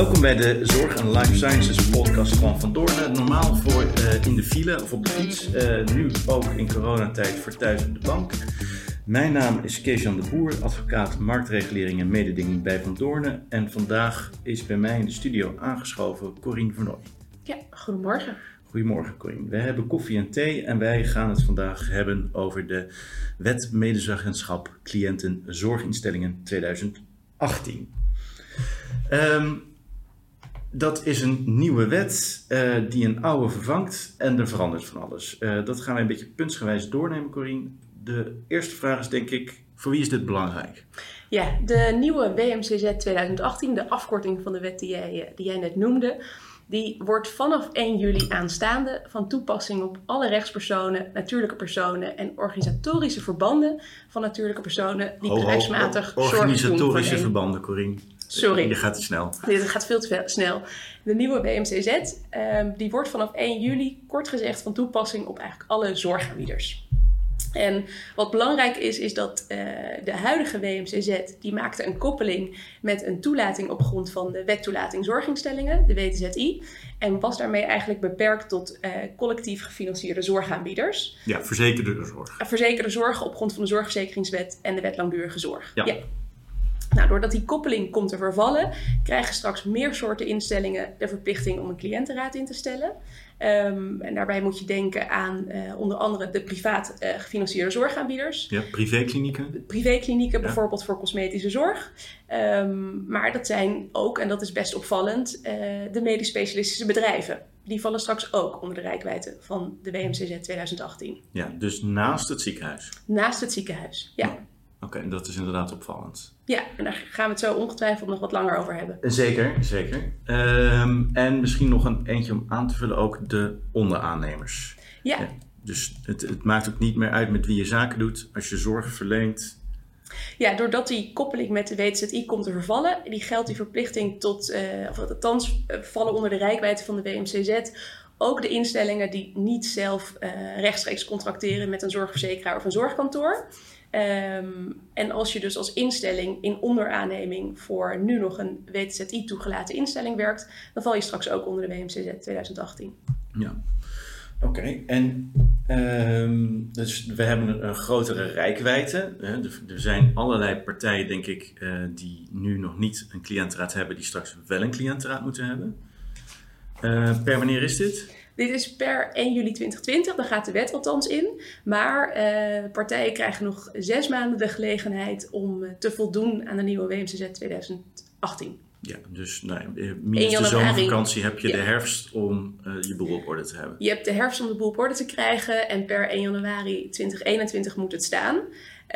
Welkom bij de Zorg en Life Sciences podcast van Van Doorn. Normaal voor uh, in de file of op de fiets. Uh, nu ook in coronatijd voor thuis op de bank. Mijn naam is Kees-Jan de Boer, advocaat marktregulering en mededinging bij Van Doorn. En vandaag is bij mij in de studio aangeschoven Corine Vernooy. Ja, goedemorgen. Goedemorgen Corine. We hebben koffie en thee en wij gaan het vandaag hebben over de Wet Medezeggenschap Cliënten Zorginstellingen 2018. Um, dat is een nieuwe wet uh, die een oude vervangt en er verandert van alles. Uh, dat gaan wij een beetje puntsgewijs doornemen, Corine. De eerste vraag is denk ik, voor wie is dit belangrijk? Ja, de nieuwe WMCZ 2018, de afkorting van de wet die jij, eh, die jij net noemde, die wordt vanaf 1 juli aanstaande van toepassing op alle rechtspersonen, natuurlijke personen en organisatorische verbanden van natuurlijke personen die bedrijfsmatig zorgen Organisatorische verbanden, Corine. Sorry. Je gaat te snel. Dit gaat veel te snel. De nieuwe BMCZ um, die wordt vanaf 1 juli kort gezegd van toepassing op eigenlijk alle zorgaanbieders. En wat belangrijk is, is dat uh, de huidige WMCZ die maakte een koppeling met een toelating op grond van de wet toelating zorginstellingen, de WTZI. En was daarmee eigenlijk beperkt tot uh, collectief gefinancierde zorgaanbieders. Ja, verzekerde zorg. Verzekerde zorg op grond van de zorgverzekeringswet en de wet langdurige zorg. ja. ja. Nou, doordat die koppeling komt te vervallen, krijgen straks meer soorten instellingen de verplichting om een cliëntenraad in te stellen. Um, en daarbij moet je denken aan uh, onder andere de privaat uh, gefinancierde zorgaanbieders. Ja, privéklinieken. Privéklinieken, ja. bijvoorbeeld voor cosmetische zorg. Um, maar dat zijn ook, en dat is best opvallend, uh, de medisch specialistische bedrijven. Die vallen straks ook onder de rijkwijde van de WMCZ 2018. Ja, dus naast het ziekenhuis. Naast het ziekenhuis, ja. ja. Oké, okay, dat is inderdaad opvallend. Ja, en daar gaan we het zo ongetwijfeld nog wat langer over hebben. Zeker, zeker. Um, en misschien nog een eentje om aan te vullen, ook de onderaannemers. Ja. ja dus het, het, maakt ook niet meer uit met wie je zaken doet. Als je zorg verleent. Ja, doordat die koppeling met de WTZI komt te vervallen, die geldt die verplichting tot, uh, of althans vallen onder de rijkwijde van de WMCZ ook de instellingen die niet zelf uh, rechtstreeks contracteren met een zorgverzekeraar of een zorgkantoor. Um, en als je dus als instelling in onderaanneming voor nu nog een WTZI toegelaten instelling werkt, dan val je straks ook onder de WMCZ 2018. Ja, oké. En um, dus we hebben een, grotere rijkwijde. Er zijn allerlei partijen, denk ik, uh, die nu nog niet een cliëntenraad hebben, die straks wel een cliëntenraad moeten hebben. Uh, per wanneer is dit? Dit is per 1 juli 2020, daar gaat de wet althans in. Maar uh, partijen krijgen nog zes maanden de gelegenheid om uh, te voldoen aan de nieuwe WMCZ 2018. Ja, dus nou, minus de zomervakantie heb je ja. de herfst om uh, je boel op orde te hebben. Je hebt de herfst om de boel op orde te krijgen en per 1 januari 2021 moet het staan.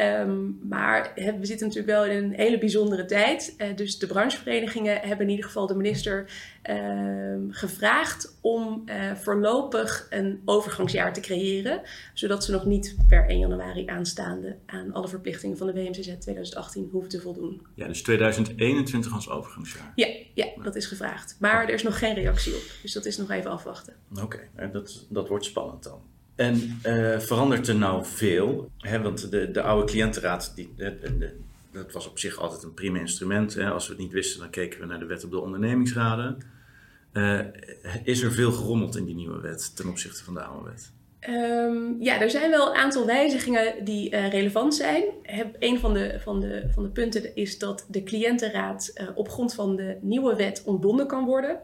Um, maar he, we zitten natuurlijk wel in een hele bijzondere tijd. Uh, dus de brancheverenigingen hebben in ieder geval de minister uh, gevraagd om uh, voorlopig een overgangsjaar te creëren. Zodat ze nog niet per 1 januari aanstaande aan alle verplichtingen van de WMCZ 2018 hoeven te voldoen. Ja, dus 2021 als overgangsjaar. Ja, ja dat is gevraagd. Maar er is nog geen reactie op. Dus dat is nog even afwachten. Oké, okay, dat, dat wordt spannend dan. En uh, verandert er nou veel? Hè? Want de, de oude cliëntenraad, die, dat was op zich altijd een prima instrument. Hè? Als we het niet wisten, dan keken we naar de wet op de ondernemingsraden. Uh, is er veel gerommeld in die nieuwe wet ten opzichte van de oude wet? Um, ja, er zijn wel een aantal wijzigingen die uh, relevant zijn. Heb, een van de, van, de, van de punten is dat de cliëntenraad op grond van de nieuwe wet ontbonden kan worden.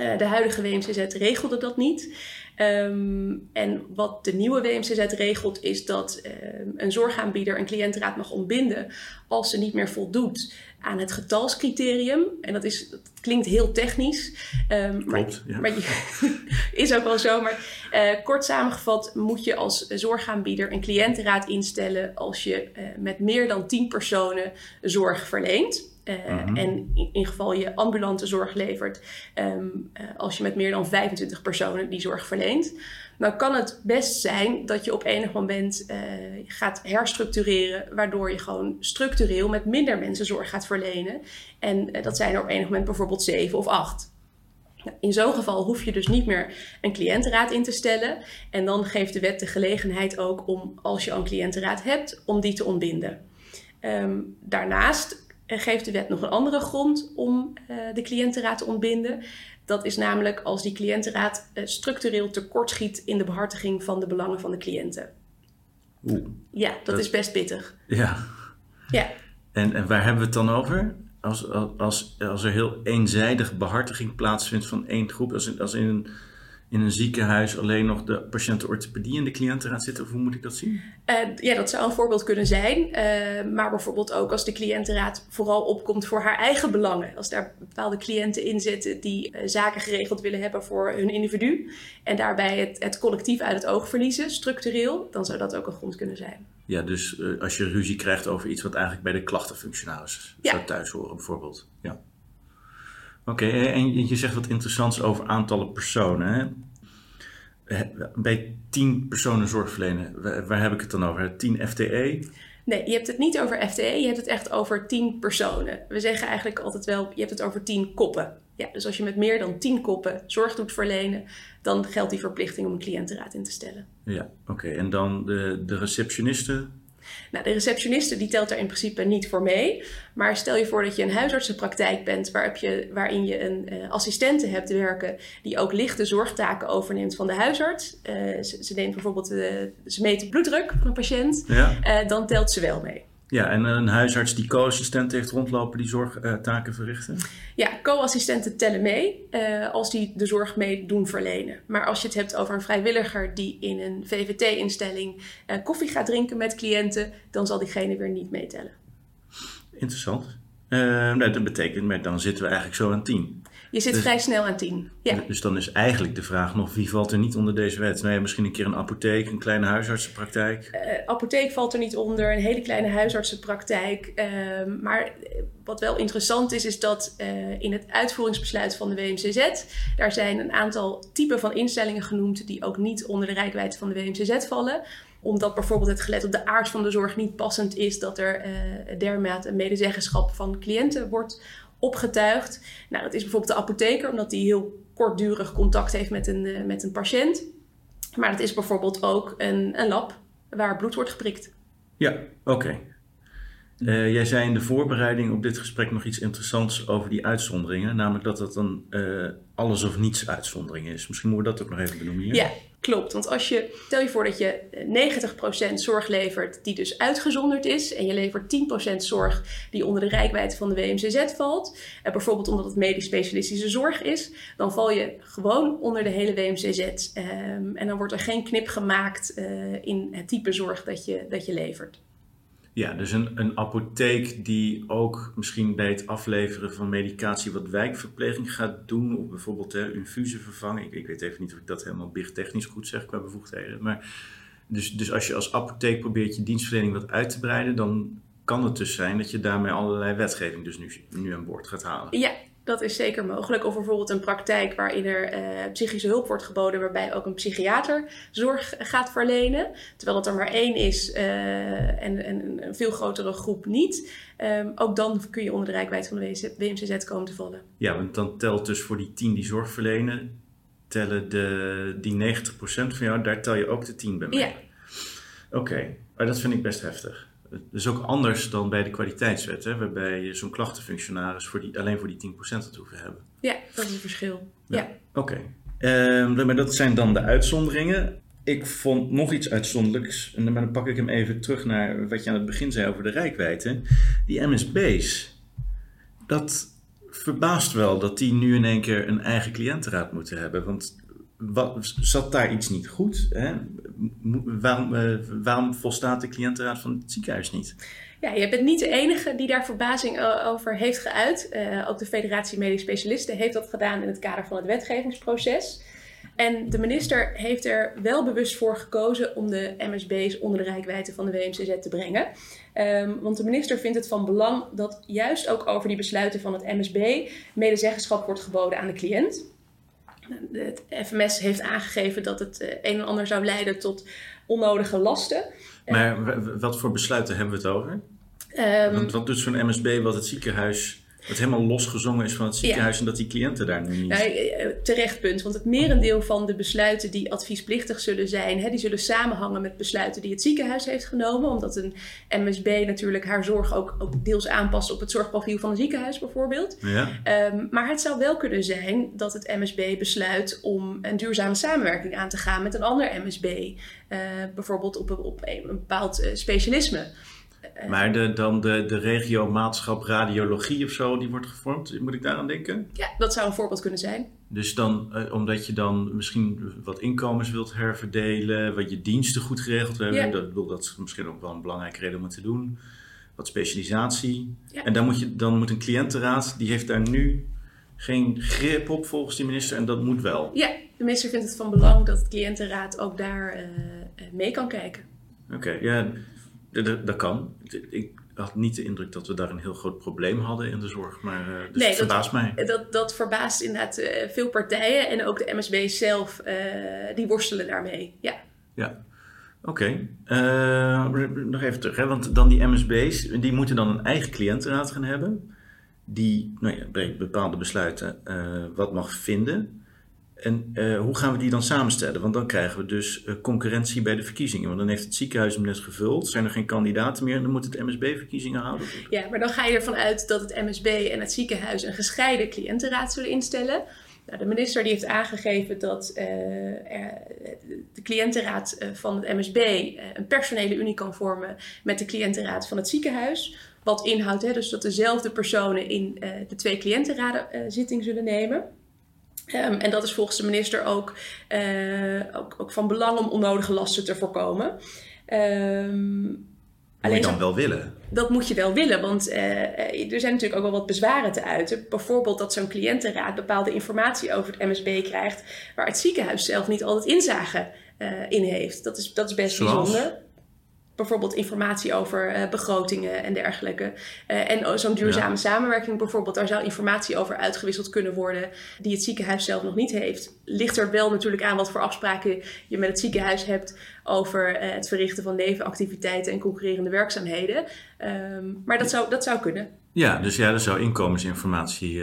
Uh, de huidige WMCZ regelde dat niet. Um, en wat de nieuwe WMCZ regelt is dat um, een zorgaanbieder een cliëntenraad mag ontbinden als ze niet meer voldoet aan het getalscriterium. En dat, is, dat klinkt heel technisch. Um, Klopt, maar, ja. maar is ook wel zo. Maar uh, kort samengevat moet je als zorgaanbieder een cliëntenraad instellen als je uh, met meer dan 10 personen zorg verleent. Uh, mm-hmm. En in, in, geval je ambulante zorg levert, um, uh, als je met meer dan 25 personen die zorg verleent. Dan kan het best zijn dat je op enig moment uh, gaat herstructureren, waardoor je gewoon structureel met minder mensen zorg gaat verlenen. En dat zijn er op enig moment bijvoorbeeld 7 of 8. Nou, in zo'n geval hoef je dus niet meer een cliëntenraad in te stellen. En dan geeft de wet de gelegenheid ook om, als je een cliëntenraad hebt, om die te ontbinden. Um, daarnaast geeft de wet nog een andere grond om de cliëntenraad te ontbinden. Dat is namelijk als die cliëntenraad structureel tekortschiet in de behartiging van de belangen van de cliënten. Oeh. Ja, dat, is best pittig. Ja. ja. En, en waar hebben we het dan over? Als, als, als er heel eenzijdig behartiging plaatsvindt van één groep, als in, als in een in een ziekenhuis alleen nog de patiënten orthopedie in de cliëntenraad zitten? Of hoe moet ik dat zien? Uh, ja, dat zou een voorbeeld kunnen zijn. Uh, maar bijvoorbeeld ook als de cliëntenraad vooral opkomt voor haar eigen belangen. Als daar bepaalde cliënten in zitten die uh, zaken geregeld willen hebben voor hun individu. En daarbij het, het, collectief uit het oog verliezen, structureel. Dan zou dat ook een grond kunnen zijn. Ja, dus als je ruzie krijgt over iets wat eigenlijk bij de klachtenfunctionaris ja. zou thuis horen bijvoorbeeld. Ja. Oké, en je zegt wat interessants over aantallen personen. Hè? Bij tien personen zorg verlenen, waar heb ik het dan over? 10 FTE? Nee, je hebt het niet over FTE, je hebt het echt over 10 personen. We zeggen eigenlijk altijd wel, je hebt het over 10 koppen. Ja, dus als je met meer dan 10 koppen zorg doet verlenen, dan geldt die verplichting om een cliëntenraad in te stellen. Ja, oké. En dan de, de receptionisten? Nou, de receptioniste die telt daar in principe niet voor mee. Maar stel je voor dat je een huisartsenpraktijk bent waar je, waarin je een uh, assistente hebt werken die ook lichte zorgtaken overneemt van de huisarts. Uh, ze, ze, neemt bijvoorbeeld, uh, ze meet de bloeddruk van een patiënt. Ja. dan telt ze wel mee. Ja, en een huisarts die co-assistenten heeft rondlopen die zorgtaken verrichten? Ja, co-assistenten tellen mee uh, als die de zorg mee doen verlenen. Maar als je het hebt over een vrijwilliger die in een VVT-instelling uh, koffie gaat drinken met cliënten, dan zal diegene weer niet meetellen. Interessant. Nou, dat betekent, maar dan zitten we eigenlijk zo aan tien. Je zit dus, vrij snel aan 10. Ja. Dus dan is eigenlijk de vraag nog wie valt er niet onder deze wet? Nou ja, misschien een keer een apotheek, een kleine huisartsenpraktijk. Uh, apotheek valt er niet onder, een hele kleine huisartsenpraktijk. Uh, maar wat wel interessant is, is dat uh, in het uitvoeringsbesluit van de WMCZ, daar zijn een aantal typen van instellingen genoemd die ook niet onder de rijkwijde van de WMCZ vallen omdat bijvoorbeeld het gelet op de aard van de zorg niet passend is dat er dermate een medezeggenschap van cliënten wordt opgetuigd. Nou, dat is bijvoorbeeld de apotheker, omdat die heel kortdurig contact heeft met een, uh, met een patiënt. Maar dat is bijvoorbeeld ook een, een lab waar bloed wordt geprikt. Ja, oké. Uh, jij zei in de voorbereiding op dit gesprek nog iets interessants over die uitzonderingen. Namelijk dat dat een uh, alles of niets uitzondering is. Misschien moeten we dat ook nog even benoemen. Ja, klopt. Want als je, stel je voor dat je 90% zorg levert die dus uitgezonderd is. En je levert 10% zorg die onder de rijkwijde van de WMCZ valt. En bijvoorbeeld omdat het medisch specialistische zorg is. Dan val je gewoon onder de hele WMCZ. Um, en dan wordt er geen knip gemaakt in het type zorg dat je, dat je levert. Ja, dus een, een apotheek die ook misschien bij het afleveren van medicatie wat wijkverpleging gaat doen, of bijvoorbeeld hè, infusen vervangen. Ik, ik, weet even niet of ik dat helemaal technisch goed zeg qua bevoegdheden. Maar dus, dus als je als apotheek probeert je dienstverlening wat uit te breiden, dan kan het dus zijn dat je daarmee allerlei wetgeving dus nu, nu aan boord gaat halen. Ja, dat is zeker mogelijk. Of bijvoorbeeld een praktijk waarin er uh, psychische hulp wordt geboden, waarbij ook een psychiater zorg gaat verlenen. Terwijl het er maar één is uh, en, en, een veel grotere groep niet. Um, ook dan kun je onder de rijkwijd van de WMCZ komen te vallen. Ja, want dan telt dus voor die tien die zorg verlenen, tellen de, die 90% van jou, daar tel je ook de 10 bij mee. Ja. Oké, okay. maar dat vind ik best heftig. Is ook anders dan bij de kwaliteitswet, hè, waarbij je zo'n klachtenfunctionaris voor die, alleen voor die 10% het hoeven hebben. Ja, dat is een verschil. Ja. Oké. Okay. Uh, maar dat zijn dan de uitzonderingen. Ik vond nog iets uitzonderlijks, en dan pak ik hem even terug naar wat je aan het begin zei over de rijkwijde. Die MSB's, dat verbaast wel dat die nu in één keer een eigen cliëntenraad moeten hebben. Want wat, zat daar iets niet goed? Hè? Waarom, uh, waarom volstaat de cliëntenraad van het ziekenhuis niet? Ja, je bent niet de enige die daar verbazing over heeft geuit. Uh, ook de Federatie Medisch Specialisten heeft dat gedaan in het kader van het wetgevingsproces. En de minister heeft er wel bewust voor gekozen om de MSB's onder de rijkwijde van de WMCZ te brengen. Um, want de minister vindt het van belang dat juist ook over die besluiten van het MSB medezeggenschap wordt geboden aan de cliënt. Het FMS heeft aangegeven dat het eh, een en ander zou leiden tot onnodige lasten. Maar wat voor besluiten hebben we het over? Um, Want wat doet zo'n MSB wat het ziekenhuis het helemaal losgezongen is van het ziekenhuis en dat die cliënten daar nu niet... Nou, terecht punt, want het merendeel van de besluiten die adviesplichtig zullen zijn, hè, die zullen samenhangen met besluiten die het ziekenhuis heeft genomen, omdat een MSB natuurlijk haar zorg ook, ook deels aanpast op het zorgprofiel van een ziekenhuis bijvoorbeeld. Ja. Um, maar het zou wel kunnen zijn dat het MSB besluit om een duurzame samenwerking aan te gaan met een ander MSB, uh, bijvoorbeeld op, een, op een bepaald specialisme. Eh, maar de, dan de, de regio maatschap radiologie of zo, die wordt gevormd. Moet ik daaraan denken? Ja, dat zou een voorbeeld kunnen zijn. Dus dan, eh, omdat je dan misschien wat inkomens wilt herverdelen, wat je diensten goed geregeld hebben. Dat, dat is misschien ook wel een belangrijke reden om het te doen. Wat specialisatie. En dan moet, je, dan moet een cliëntenraad, die heeft daar nu geen grip op volgens de minister en dat moet wel. Ja, de minister vindt het van belang dat de cliëntenraad ook daar uh, mee kan kijken. Oké, ja, dat, dat kan. Ik had niet de indruk dat we daar een heel groot probleem hadden in de zorg, maar uh, dus nee, verbaast dat, mij. Dat, dat verbaast inderdaad uh, veel partijen en ook de MSB zelf, die worstelen daarmee. Ja. Ja. Oké, okay. nog even terug, hè? want dan die MSB's, die moeten dan een eigen cliëntenraad gaan hebben, die nou ja, bepaalde besluiten wat mag vinden. En uh, hoe gaan we die dan samenstellen? Want dan krijgen we dus uh, concurrentie bij de verkiezingen. Want dan heeft het ziekenhuis hem net gevuld, zijn er geen kandidaten meer en dan moet het MSB verkiezingen houden. Ja, maar dan ga je ervan uit dat het MSB en het ziekenhuis een gescheiden cliëntenraad zullen instellen. Nou, de minister die heeft aangegeven dat uh, de cliëntenraad van het MSB een personele unie kan vormen met de cliëntenraad van het ziekenhuis. Wat inhoudt dus dat dezelfde personen in de twee cliëntenraden zitting zullen nemen. Um, en dat is volgens de minister ook, uh, ook, ook, van belang om onnodige lasten te voorkomen. Um, moet je dan wel willen? Dat moet je wel willen, want uh, er zijn natuurlijk ook wel wat bezwaren te uiten. Bijvoorbeeld dat zo'n cliëntenraad bepaalde informatie over het MSB krijgt, waar het ziekenhuis zelf niet altijd inzage uh, in heeft. Dat is, dat is best Zoals? bijzonder bijvoorbeeld informatie over uh, begrotingen en dergelijke. Uh, en zo'n duurzame ja. samenwerking bijvoorbeeld, daar zou informatie over uitgewisseld kunnen worden die het ziekenhuis zelf nog niet heeft. Ligt er wel natuurlijk aan wat voor afspraken je met het ziekenhuis hebt over uh, het verrichten van levenactiviteiten en concurrerende werkzaamheden. Um, maar dat zou, dat zou kunnen. Ja, dus ja, er zou inkomensinformatie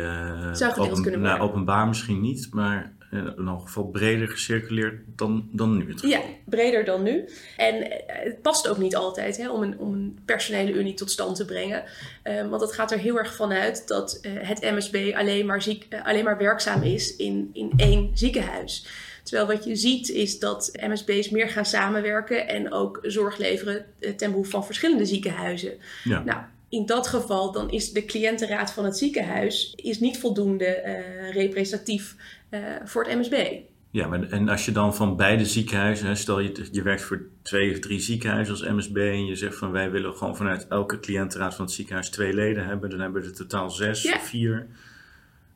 zou open, nou, openbaar misschien niet, maar in elk geval breder gecirculeerd dan, dan nu. Het ja, breder dan nu. En het past ook niet altijd hè, om, een, om een personele unie tot stand te brengen. Um, want het gaat er heel erg vanuit dat uh, het MSB alleen maar, ziek, uh, alleen maar werkzaam is in, in één ziekenhuis. Terwijl wat je ziet is dat MSB's meer gaan samenwerken en ook zorg leveren ten behoeve van verschillende ziekenhuizen. Ja. Nou, in dat geval dan is de cliëntenraad van het ziekenhuis is niet voldoende uh, representatief uh, voor het MSB. Ja, maar en als je dan van beide ziekenhuizen, stel je, je werkt voor twee of drie ziekenhuizen als MSB en je zegt van wij willen gewoon vanuit elke cliëntenraad van het ziekenhuis twee leden hebben, dan hebben we er totaal zes Ja. of vier.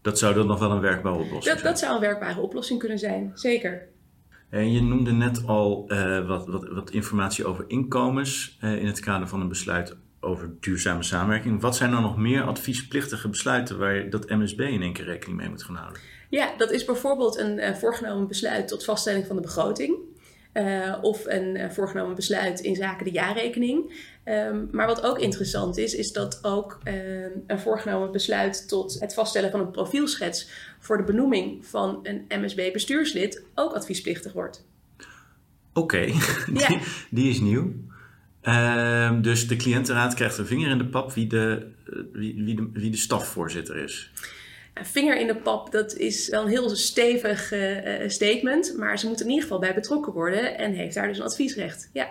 Dat zou dan nog wel een werkbare oplossing Dat, zijn. dat zou een werkbare oplossing kunnen zijn, zeker. En je noemde net al eh, wat, wat, wat informatie over inkomens eh, in het kader van een besluit over duurzame samenwerking. Wat zijn dan nog meer adviesplichtige besluiten waar je dat MSB in één keer rekening mee moet gaan houden? Ja, dat is bijvoorbeeld een uh, voorgenomen besluit tot vaststelling van de begroting. Uh, of een uh, voorgenomen besluit in zaken de jaarrekening. Um, maar wat ook interessant is, is dat ook um, een voorgenomen besluit tot het vaststellen van een profielschets voor de benoeming van een MSB-bestuurslid ook adviesplichtig wordt. Oké, okay. Ja. die, die is nieuw. Uh, dus de cliëntenraad krijgt een vinger in de pap wie de, wie, wie de, wie de stafvoorzitter is. Vinger in de pap, dat is wel een heel stevig uh, statement. Maar ze moeten in ieder geval bij betrokken worden en heeft daar dus een adviesrecht. Ja.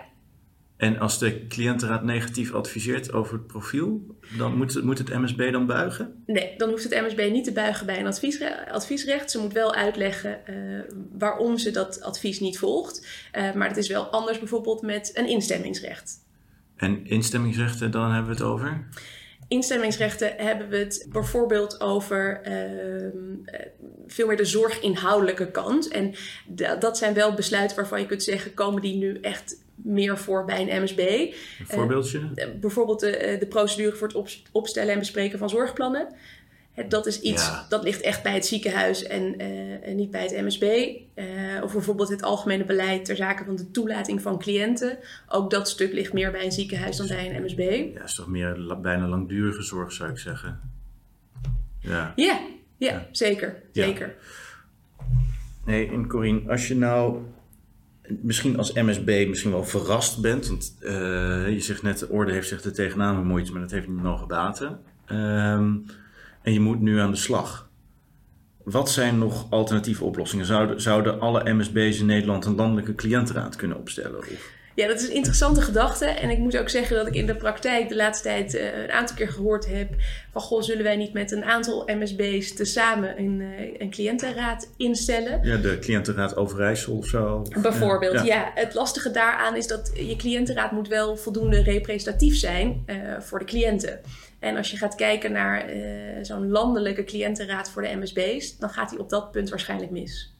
En als de cliëntenraad negatief adviseert over het profiel, dan moet, het, moet het MSB dan buigen? Nee, dan hoeft het MSB niet te buigen bij een adviesrecht. adviesrecht. Ze moet wel uitleggen uh, waarom ze dat advies niet volgt. Uh, maar het is wel anders bijvoorbeeld met een instemmingsrecht. En instemmingsrechten, dan hebben we het over? Instemmingsrechten hebben we het bijvoorbeeld over uh, veel meer de zorginhoudelijke kant. En dat zijn wel besluiten waarvan je kunt zeggen, komen die nu echt meer voor bij een MSB. Een voorbeeldje? Uh, bijvoorbeeld de, de, procedure voor het op, opstellen en bespreken van zorgplannen. Dat is iets Ja. dat ligt echt bij het ziekenhuis en, uh, en niet bij het MSB. Uh, of bijvoorbeeld het algemene beleid ter zake van de toelating van cliënten. Ook dat stuk ligt meer bij een ziekenhuis dan bij een MSB. Ja, is toch meer la- bijna langdurige zorg, zou ik zeggen. Ja, Ja, ja, zeker. Ja. zeker. Nee, en Corine, als je nou misschien als MSB misschien wel verrast bent, want eh, je zegt net, de orde heeft zich er tegenaan bemoeid, maar dat heeft niet mogen baten. Ehm, en je moet nu aan de slag. Wat zijn nog alternatieve oplossingen? Zouden, zouden alle MSB's in Nederland een landelijke cliëntenraad kunnen opstellen? Of? Ja, dat is een interessante gedachte. En ik moet ook zeggen dat ik in de praktijk de laatste tijd eh, een aantal keer gehoord heb van goh, zullen wij niet met een aantal MSB's tezamen een, eh, een cliëntenraad instellen? Ja, de cliëntenraad Overijssel of zo? Bijvoorbeeld, ja. ja. Het lastige daaraan is dat je cliëntenraad moet wel voldoende representatief zijn eh, voor de cliënten. En als je gaat kijken naar eh, zo'n landelijke cliëntenraad voor de MSB's, dan gaat die op dat punt waarschijnlijk mis.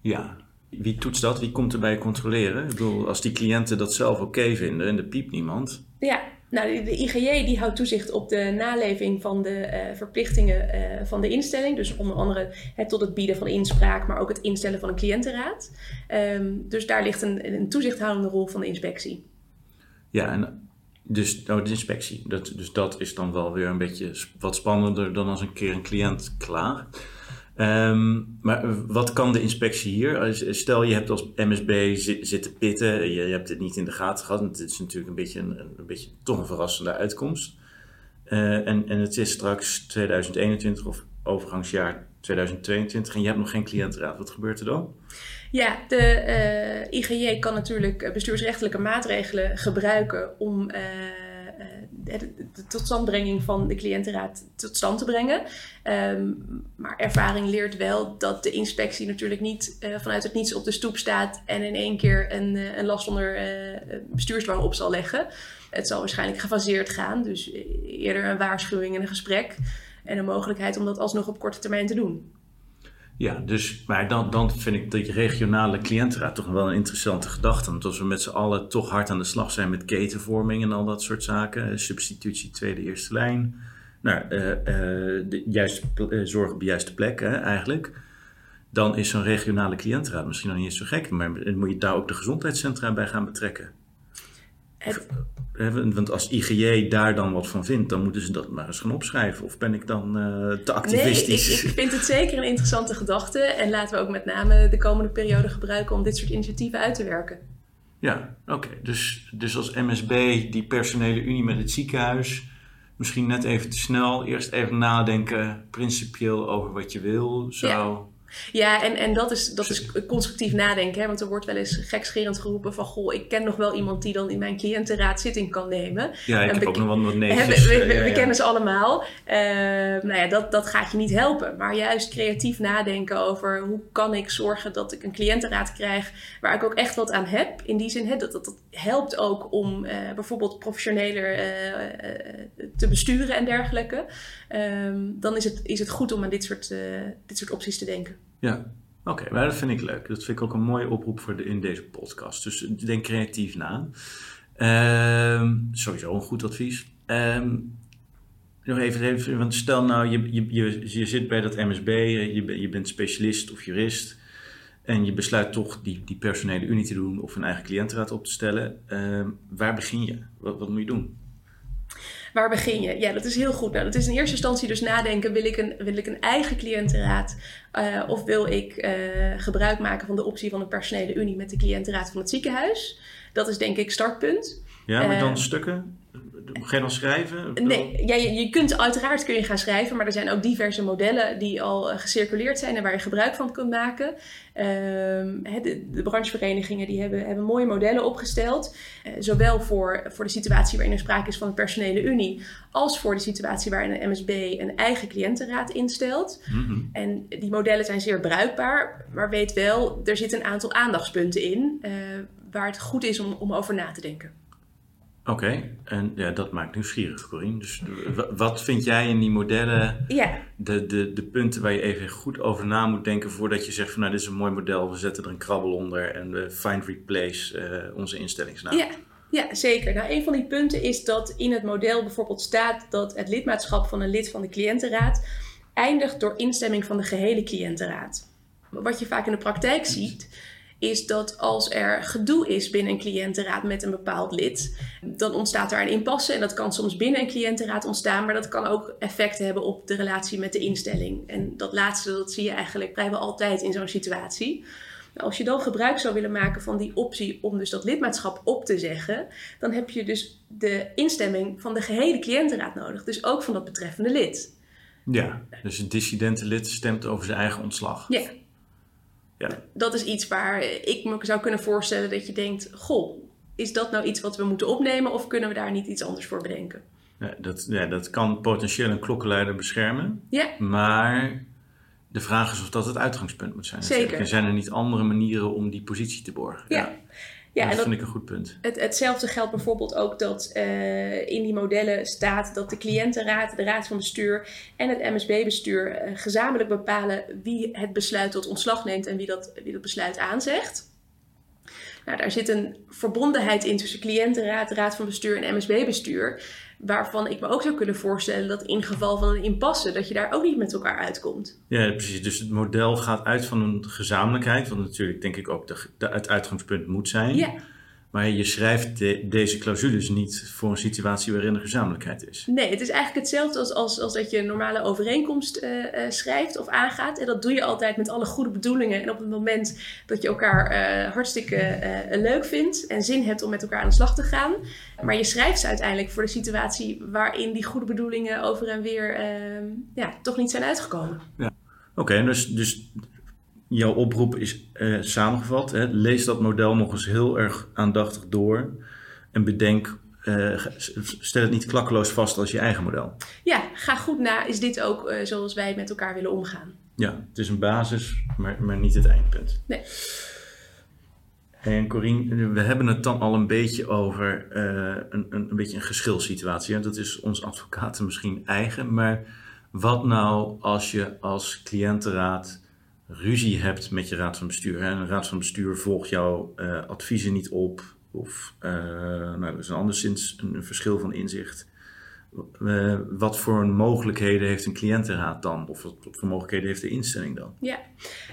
Ja. Wie toetst dat? Wie komt erbij controleren? Ik bedoel, als die cliënten dat zelf oké vinden en er piept niemand. Ja, nou, de- IGJ die houdt toezicht op de naleving van de eh, verplichtingen eh, van de instelling. Dus onder andere het tot het bieden van inspraak, maar ook het instellen van een cliëntenraad. Ehm, dus daar ligt een, een toezichthoudende rol van de inspectie. Ja, en dus oh, de inspectie. Dat, dus dat is dan wel weer een beetje wat spannender dan als een keer een cliënt klaar. Ehm, maar wat kan de inspectie hier? Stel je hebt als MSB zi- zitten pitten, je, hebt het niet in de gaten gehad. Het is natuurlijk een beetje, een, een beetje toch een verrassende uitkomst. Eh, en, en het is straks 2021 of overgangsjaar 2022 en je hebt nog geen cliëntenraad. Wat gebeurt er dan? Ja, de eh, IGJ kan natuurlijk eh, bestuursrechtelijke maatregelen gebruiken om eh, de, totstandbrenging van de cliëntenraad tot stand te brengen. Ehm, maar ervaring leert wel dat de inspectie natuurlijk niet vanuit het niets op de stoep staat en in één keer een, een last onder bestuursdwang op zal leggen. Het zal waarschijnlijk gefaseerd gaan, dus eerder een waarschuwing en een gesprek en een mogelijkheid om dat alsnog op korte termijn te doen. Ja, dus, maar dan, dan vind ik die regionale cliëntenraad toch wel een interessante gedachte. Want als we met z'n allen toch hard aan de slag zijn met ketenvorming en al dat soort zaken, eh, substitutie tweede, eerste lijn, nou, eh, eh, de juiste eh, zorg op de juiste plek eigenlijk, dan is zo'n regionale cliëntenraad misschien nog niet zo gek. Maar dan moet je daar ook de gezondheidscentra bij gaan betrekken. Het, Hè, Want als IGJ daar dan wat van vindt, dan moeten ze dat maar eens gaan opschrijven. Of ben ik dan eh, te activistisch? Nee, ik, ik vind het zeker een interessante gedachte. En laten we ook met name de komende periode gebruiken om dit soort initiatieven uit te werken. Ja, oké. Dus, dus als MSB die personele unie met het ziekenhuis, misschien net even te snel, eerst even nadenken, principieel over wat je wil, zou... Ja, en, en dat, is, dat is constructief nadenken. Hè? Want er wordt wel eens gekscherend geroepen van... goh, ik ken nog wel iemand die dan in mijn cliëntenraad zitting kan nemen. Ja, ik heb ook nog wel wat neefjes. we, we, eh, ja, we ja. kennen ze allemaal. Eh, nou ja, dat, dat gaat je niet helpen. Maar juist creatief nadenken over hoe kan ik zorgen dat ik een cliëntenraad krijg waar ik ook echt wat aan heb. In die zin, hè, dat, dat, dat helpt ook om eh, bijvoorbeeld professioneler te besturen en dergelijke. Ehm, dan is het, is het goed om aan dit soort, eh, dit soort opties te denken. Ja, oké. maar dat vind ik leuk. Dat vind ik ook een mooie oproep voor in deze podcast. Dus denk creatief na. Ehm, sowieso een goed advies. Ehm, nog even, even, want stel nou, je, je, je, zit bij dat MSB, je, je bent specialist of jurist. En je besluit toch die, die personele unie te doen of een eigen cliëntenraad op te stellen. Waar begin je? Wat, wat moet je doen? Waar begin je? Ja, dat is heel goed. Nou, dat is in eerste instantie dus nadenken: wil ik een, wil ik een eigen cliëntenraad? eh, of wil ik eh, gebruik maken van de optie van een personele unie met de cliëntenraad van het ziekenhuis? Dat is denk ik startpunt. Ja, maar dan Eh, stukken? Ga je dan schrijven? Nee, ja, je, je kunt uiteraard kun je gaan schrijven, maar er zijn ook diverse modellen die al eh, gecirculeerd zijn en waar je gebruik van kunt maken. Ehm, de, de brancheverenigingen die hebben, hebben mooie modellen opgesteld, eh, zowel voor, voor de situatie waarin er sprake is van een personele unie, als voor de situatie waarin een MSB een eigen cliëntenraad instelt. Mhm. En die modellen zijn zeer bruikbaar, maar weet wel, er zitten een aantal aandachtspunten in eh, waar het goed is om, om over na te denken. Oké, en ja, dat maakt nieuwsgierig, Corine. Dus eh, wa- wat vind jij in die modellen Ja, de, de, de punten waar je even goed over na moet denken voordat je zegt van nou dit is een mooi model, we zetten er een krabbel onder en we find replace eh, onze instellingsnaam. Ja, ja, zeker. Nou, een van die punten is dat in het model bijvoorbeeld staat dat het lidmaatschap van een lid van de cliëntenraad eindigt door instemming van de gehele cliëntenraad. Wat je vaak in de praktijk ziet, is dat als er gedoe is binnen een cliëntenraad met een bepaald lid, dan ontstaat daar een impasse. En dat kan soms binnen een cliëntenraad ontstaan, maar dat kan ook effecten hebben op de relatie met de instelling. En dat laatste, dat zie je eigenlijk vrijwel altijd in zo'n situatie. Als je dan gebruik zou willen maken van die optie om dus dat lidmaatschap op te zeggen, dan heb je dus de instemming van de gehele cliëntenraad nodig. Dus ook van dat betreffende lid. Ja, dus een dissidente lid stemt over zijn eigen ontslag. Ja. Ja. Dat is iets waar ik me zou kunnen voorstellen dat je denkt: Goh, is dat nou iets wat we moeten opnemen of kunnen we daar niet iets anders voor bedenken? Ja, dat, ja, dat kan potentieel een klokkenleider beschermen. Ja. Maar de vraag is of dat het uitgangspunt moet zijn. Zeker. En zijn er niet andere manieren om die positie te borgen? Ja. ja. Dat, vind ik een goed punt. Het, hetzelfde geldt bijvoorbeeld ook dat uh, in die modellen staat dat de cliëntenraad, de raad van bestuur en het MSB-bestuur uh, gezamenlijk bepalen wie het besluit tot ontslag neemt en wie dat, wie dat besluit aanzegt. Nou, daar zit een verbondenheid in tussen cliëntenraad, raad van bestuur en MSB-bestuur waarvan ik me ook zou kunnen voorstellen dat in geval van een impasse, dat je daar ook niet met elkaar uitkomt. Ja, precies. Dus het model gaat uit van een gezamenlijkheid, wat natuurlijk denk ik ook de, de, het uitgangspunt moet zijn. Ja. Maar je schrijft deze clausules niet voor een situatie waarin er gezamenlijkheid is. Nee, het is eigenlijk hetzelfde als, als, als dat je een normale overeenkomst uh, uh, schrijft of aangaat. En dat doe je altijd met alle goede bedoelingen. En op het moment dat je elkaar uh, hartstikke leuk vindt en zin hebt om met elkaar aan de slag te gaan. Maar je schrijft ze uiteindelijk voor de situatie waarin die goede bedoelingen over en weer ehm, ja, toch niet zijn uitgekomen. Ja. Oké, dus, dus jouw oproep is uh, samengevat. Hè? Lees dat model nog eens heel erg aandachtig door. En bedenk, uh, stel het niet klakkeloos vast als je eigen model. Ja, ga goed na. Is dit ook uh, zoals wij met elkaar willen omgaan? Ja, het is een basis, maar, maar niet het eindpunt. Nee. En Corine, we hebben het dan al een beetje over een, een, een beetje een geschilsituatie. Hè? Dat is ons advocaten misschien eigen. Maar wat nou als je als cliëntenraad ruzie hebt met je raad van bestuur. Hè? Een raad van bestuur volgt jouw uh, adviezen niet op. Of uh, nou, dat is een anderszins een, verschil van inzicht. Uh, wat voor mogelijkheden heeft een cliëntenraad dan? Of wat, voor mogelijkheden heeft de instelling dan? Ja,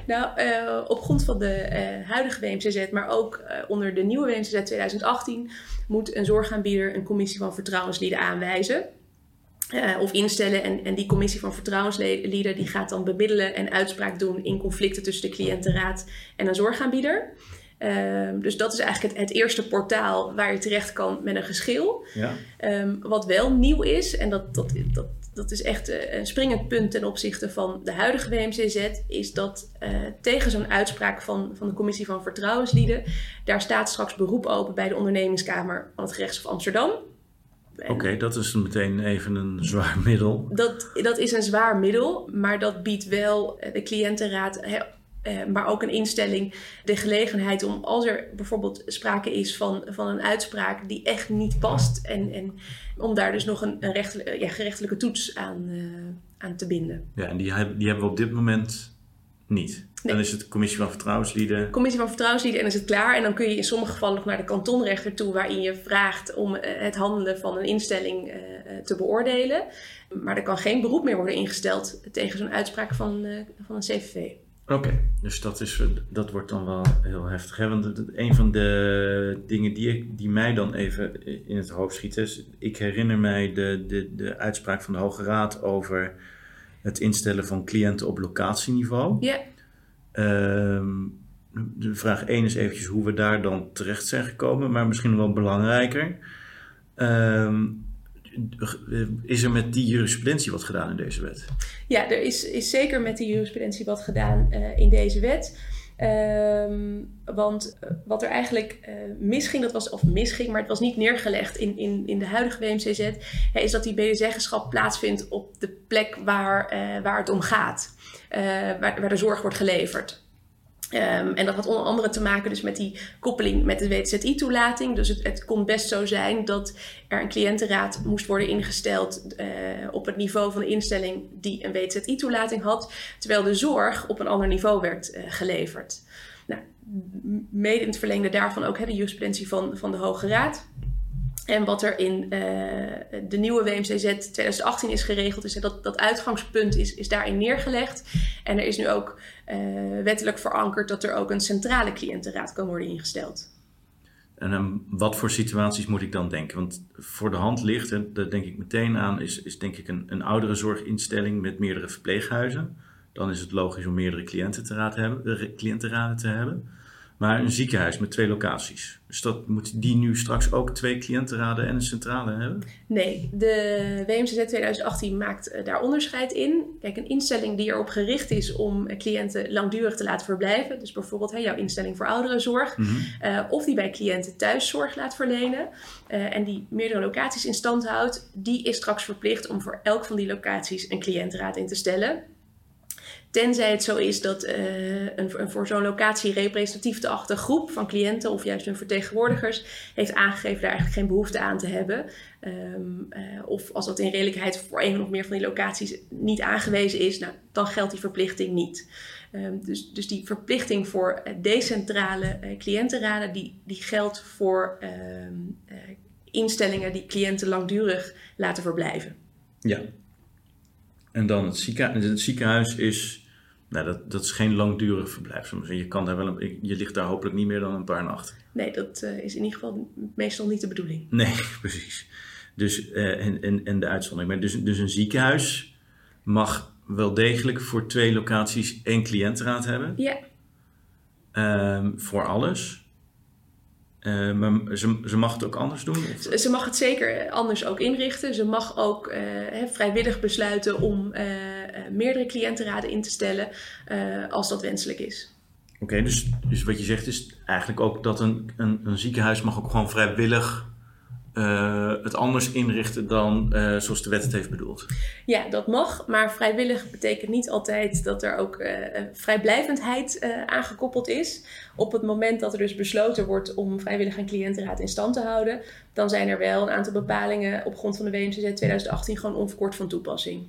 nou op grond van de huidige WMCZ, maar ook onder de nieuwe WMCZ 2018, moet een zorgaanbieder een commissie van vertrouwenslieden aanwijzen. Uh, of instellen. En, en die commissie van vertrouwenslieden die gaat dan bemiddelen en uitspraak doen in conflicten tussen de cliëntenraad en een zorgaanbieder. Uh, dus dat is eigenlijk het, het, eerste portaal waar je terecht kan met een geschil. Ja. Um, wat wel nieuw is, en dat, dat, dat, dat is echt een springend punt ten opzichte van de huidige WMCZ, is dat uh, tegen zo'n uitspraak van, van de commissie van vertrouwenslieden, daar staat straks beroep open bij de ondernemingskamer van het gerechtshof Amsterdam. Oké, okay, dat is meteen even een zwaar middel. Dat, dat is een zwaar middel, maar dat biedt wel de cliëntenraad, eh, maar ook een instelling, de gelegenheid om als er bijvoorbeeld sprake is van, van een uitspraak die echt niet past, en, en om daar dus nog een, een ja, gerechtelijke toets aan, uh, aan te binden. Ja, en die, die hebben we op dit moment niet. Nee. Dan is het commissie van vertrouwenslieden. Commissie van vertrouwenslieden en dan is het klaar. En dan kun je in sommige gevallen nog naar de kantonrechter toe, waarin je vraagt om het handelen van een instelling uh, te beoordelen. Maar er kan geen beroep meer worden ingesteld tegen zo'n uitspraak van, van een CVV. Oké, okay. dus dat, is, dat wordt dan wel heel heftig. Hè? Want een van de dingen die, die mij dan even in het hoofd schiet is... Ik herinner mij de, de, de uitspraak van de Hoge Raad over het instellen van cliënten op locatieniveau. Ja. Um, de vraag 1 is eventjes hoe we daar dan terecht zijn gekomen, maar misschien wel belangrijker. Um, is er met die jurisprudentie wat gedaan in deze wet? Ja, er is, is zeker met die jurisprudentie wat gedaan uh, in deze wet. Um, want wat er eigenlijk uh, misging, dat was, of misging, maar het was niet neergelegd in, in, in de huidige WMCZ, hè, is dat die medezeggenschap plaatsvindt op de plek waar, uh, waar het om gaat, waar, waar de zorg wordt geleverd. Um, en dat had onder andere te maken dus met die koppeling met de WTZI-toelating. Dus het, kon best zo zijn dat er een cliëntenraad moest worden ingesteld uh, op het niveau van de instelling die een WTZI-toelating had, terwijl de zorg op een ander niveau werd uh, geleverd. Nou, mede in het verlengde daarvan ook hè, de jurisprudentie van, van de Hoge Raad. En wat er in de nieuwe WMCZ 2018 is geregeld, is dat dat uitgangspunt is, is daarin neergelegd. En er is nu ook wettelijk verankerd dat er ook een centrale cliëntenraad kan worden ingesteld. En um, wat voor situaties moet ik dan denken? Want voor de hand ligt, en daar denk ik meteen aan, is, is denk ik een, een oudere zorginstelling met meerdere verpleeghuizen. Dan is het logisch om meerdere cliëntenraden te hebben. Maar een ziekenhuis met twee locaties. Dus dat, moet die nu straks ook twee cliëntenraden en een centrale hebben? Nee, de WMCZ 2018 maakt eh, daar onderscheid in. Kijk, een instelling die erop gericht is om eh, cliënten langdurig te laten verblijven. Dus bijvoorbeeld hè, jouw instelling voor ouderenzorg. Mm of die bij cliënten thuiszorg laat verlenen. en die meerdere locaties in stand houdt. Die is straks verplicht om voor elk van die locaties een cliëntenraad in te stellen. Tenzij het zo is dat uh, een, voor zo'n locatie representatief te achter groep van cliënten of juist hun vertegenwoordigers heeft aangegeven daar eigenlijk geen behoefte aan te hebben. Um, uh, of als dat in redelijkheid voor een of meer van die locaties niet aangewezen is, nou, dan geldt die verplichting niet. Um, dus, dus die verplichting voor uh, decentrale cliëntenraden, die, die geldt voor um, instellingen die cliënten langdurig laten verblijven. Ja, en dan het ziekenhuis. Het ziekenhuis is, nou, dat, dat is geen langdurig verblijf. Je, kan daar wel een, je ligt daar hopelijk niet meer dan een paar nachten. Nee, dat uh, is in ieder geval meestal niet de bedoeling. Nee, precies. Dus, uh, en, en, en de uitzondering. Maar dus, dus een ziekenhuis mag wel degelijk voor twee locaties één cliëntenraad hebben. Ja. Um, voor alles. Uh, maar ze, ze, mag het ook anders doen? Ze mag het zeker anders ook inrichten. Ze mag ook uh, vrijwillig besluiten om uh, meerdere cliëntenraden in te stellen als dat wenselijk is. Oké, dus, dus wat je zegt is eigenlijk ook dat een, een, een ziekenhuis mag ook gewoon vrijwillig uh, het anders inrichten dan uh, zoals de wet het heeft bedoeld. Ja, dat mag, maar vrijwillig betekent niet altijd dat er ook uh, vrijblijvendheid aangekoppeld is. Op het moment dat er dus besloten wordt om vrijwillig een cliëntenraad in stand te houden, dan zijn er wel een aantal bepalingen op grond van de WMCZ 2018 gewoon onverkort van toepassing.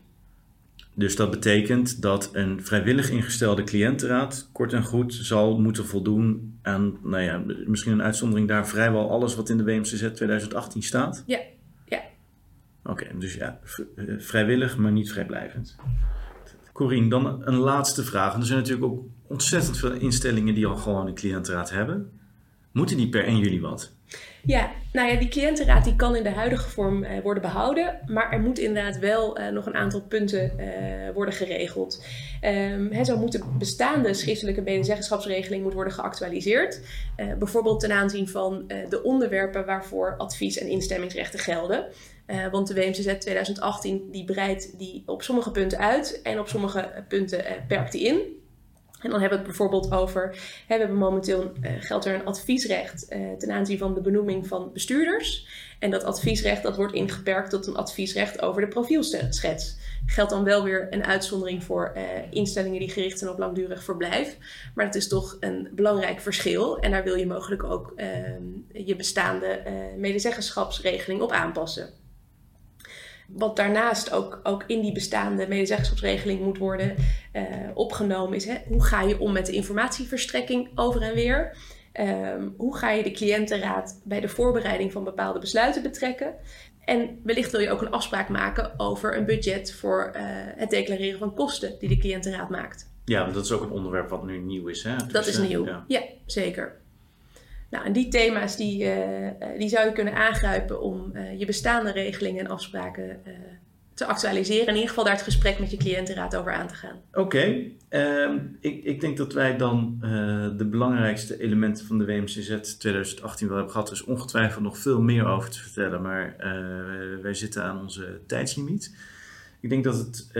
Dus dat betekent dat een vrijwillig ingestelde cliëntenraad kort en goed zal moeten voldoen aan, nou ja, misschien een uitzondering daar, vrijwel alles wat in de WMCZ 2018 staat? Ja, ja. Oké, dus ja, eh, vrijwillig, maar niet vrijblijvend. Corine, dan een laatste vraag. er zijn natuurlijk ook ontzettend veel instellingen die al gewoon een cliëntenraad hebben. Moeten die per 1 juli wat? Ja, nou ja, die cliëntenraad die kan in de huidige vorm uh, worden behouden, maar er moet inderdaad wel uh, nog een aantal punten uh, worden geregeld. Um, zo moet de bestaande schriftelijke medezeggenschapsregeling moet worden geactualiseerd, bijvoorbeeld ten aanzien van de onderwerpen waarvoor advies- en instemmingsrechten gelden. want de WMCZ 2018 die breidt die op sommige punten uit en op sommige punten perkt die in. En dan hebben we het bijvoorbeeld over, hè, we hebben momenteel uh, geldt er een adviesrecht uh, ten aanzien van de benoeming van bestuurders. En dat adviesrecht dat wordt ingeperkt tot een adviesrecht over de profielschets. Geldt dan wel weer een uitzondering voor uh, instellingen die gericht zijn op langdurig verblijf. Maar dat is toch een belangrijk verschil. En daar wil je mogelijk ook ehm, je bestaande medezeggenschapsregeling op aanpassen. Wat daarnaast ook, ook in die bestaande medezeggenschapsregeling moet worden uh, opgenomen is: hè, hoe ga je om met de informatieverstrekking over en weer? Um, hoe ga je de cliëntenraad bij de voorbereiding van bepaalde besluiten betrekken? En wellicht wil je ook een afspraak maken over een budget voor uh, het declareren van kosten die de cliëntenraad maakt. Ja, dat is ook een onderwerp wat nu nieuw is. Hè? Dus, dat is nieuw, ja, ja zeker. Nou, en die thema's die, uh, die zou je kunnen aangrijpen om uh, je bestaande regelingen en afspraken te actualiseren. In ieder geval daar het gesprek met je cliëntenraad over aan te gaan. Oké, um, ik, ik denk dat wij dan de belangrijkste elementen van de WMCZ 2018 wel hebben gehad. Er is ongetwijfeld nog veel meer over te vertellen, maar wij zitten aan onze tijdslimiet. Ik denk dat het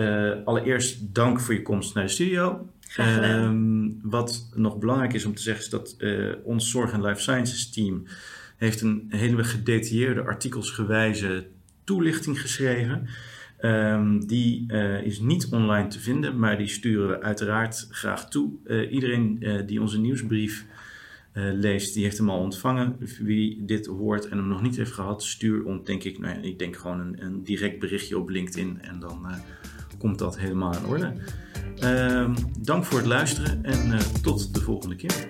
allereerst dank voor je komst naar de studio. Um, wat nog belangrijk is om te zeggen is dat uh, ons Zorg en Life Sciences team heeft een hele gedetailleerde artikelsgewijze toelichting geschreven. Um, die uh, is niet online te vinden, maar die sturen we uiteraard graag toe. Uh, iedereen die onze nieuwsbrief leest, die heeft hem al ontvangen. Wie dit hoort en hem nog niet heeft gehad, stuur ons denk ik, nou ja, ik denk gewoon een, een direct berichtje op LinkedIn en dan komt dat helemaal in orde. Uh, dank voor het luisteren en uh, tot de volgende keer.